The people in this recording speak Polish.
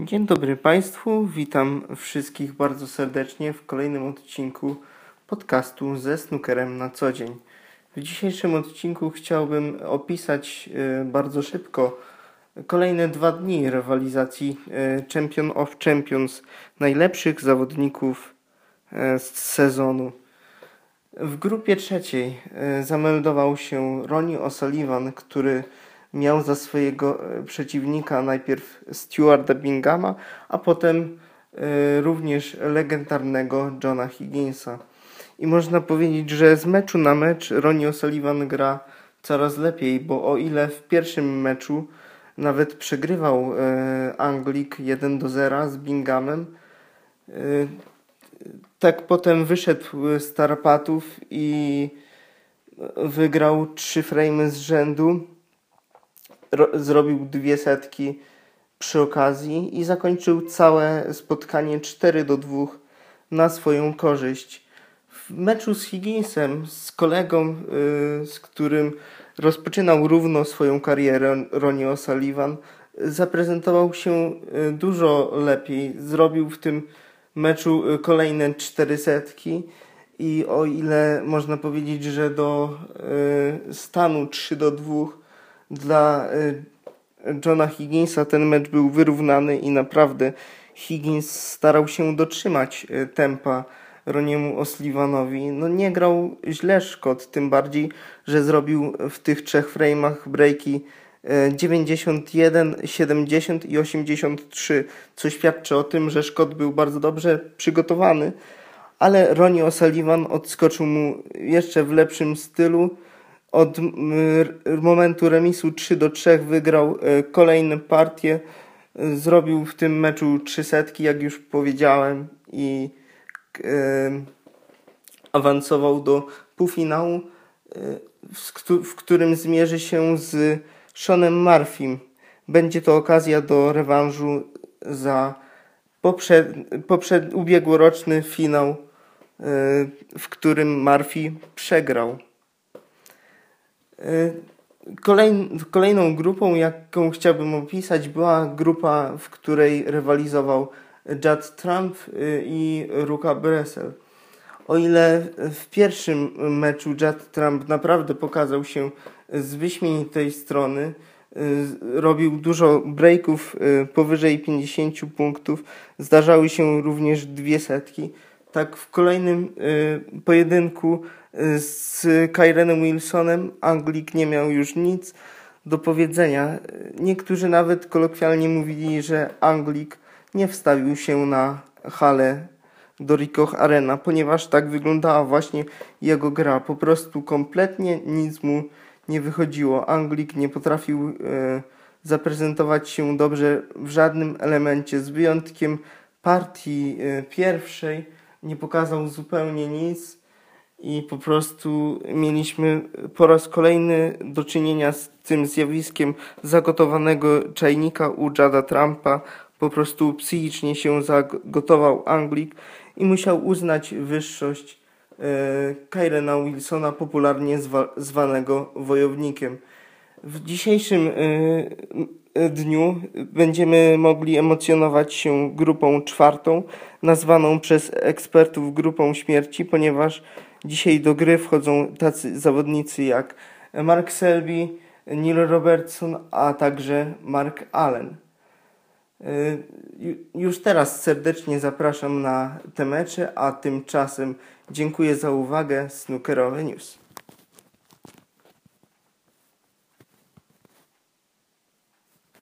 Dzień dobry Państwu, witam wszystkich bardzo serdecznie w kolejnym odcinku podcastu ze snookerem na co dzień. W dzisiejszym odcinku chciałbym opisać e, bardzo szybko kolejne dwa dni rywalizacji e, Champion of Champions najlepszych zawodników e, z sezonu. W grupie trzeciej zameldował się Ronnie O'Sullivan, który miał za swojego e, przeciwnika najpierw Stewarda Bingama, a potem e, również legendarnego Johna Higginsa. I można powiedzieć, że z meczu na mecz Ronnie O'Sullivan gra coraz lepiej, bo o ile w pierwszym meczu nawet przegrywał e, Anglik 1 do 0 z Binghamem, tak potem wyszedł z tarapatów i wygrał trzy frame z rzędu zrobił dwie setki przy okazji i zakończył całe spotkanie 4 do 2 na swoją korzyść. W meczu z Higginsem, z kolegą, yy, z którym rozpoczynał równo swoją karierę, Ronnie O'Sullivan, zaprezentował się y, dużo lepiej. Zrobił w tym meczu y, kolejne cztery setki i o ile można powiedzieć, że do y, stanu 3 do 2 dla y, Johna Higginsa ten mecz był wyrównany i naprawdę Higgins starał się dotrzymać y, tempa Roniemu Oslivanowi. No nie grał źle Szkot, tym bardziej, że zrobił w tych trzech frame'ach breaki 91, y, 70 i 83, co świadczy o tym, że Szkot był bardzo dobrze przygotowany, ale Ronnie O'Sullivan odskoczył mu jeszcze w lepszym stylu od momentu remisu 3 do 3 wygrał e, kolejne partie. E, zrobił w tym meczu trzy setki, jak już powiedziałem, i e, awansował do półfinału, w którym zmierzy się z Seanem Murphym. Będzie to okazja do rewanżu za poprzed, poprzed ubiegłoroczny finał, w którym Murphy przegrał. Y, kolejną grupą, jaką chciałbym opisać, była grupa, w której rywalizował Judd Trump y, i Ruka Bresel. O ile w pierwszym meczu Judd Trump naprawdę pokazał się z wyśmienitej strony, y, robił dużo breaków powyżej 50 punktów, zdarzały się również dwie setki. Tak w kolejnym pojedynku z Kyrenem Wilsonem Anglik nie miał już nic do powiedzenia. Niektórzy nawet kolokwialnie mówili, że Anglik nie wstawił się na halę do Ricoh Arena, ponieważ tak wyglądała właśnie jego gra. Po prostu kompletnie nic mu nie wychodziło. Anglik nie potrafił e, zaprezentować się dobrze w żadnym elemencie, z wyjątkiem partii e, pierwszej. Nie pokazał zupełnie nic i po prostu mieliśmy po raz kolejny do czynienia z tym zjawiskiem zagotowanego czajnika u Jada Trumpa. Po prostu psychicznie się zagotował Anglik i musiał uznać wyższość e, Kyrena Wilsona, popularnie zwa, zwanego wojownikiem. W dzisiejszym e, dniu będziemy mogli emocjonować się grupą czwartą, nazwaną przez ekspertów grupą śmierci, ponieważ Dzisiaj do gry wchodzą tacy zawodnicy jak Mark Selby, Neil Robertson, a także Mark Allen. Y, już teraz serdecznie zapraszam na te mecze, a tymczasem dziękuję za uwagę. Snookerowe News.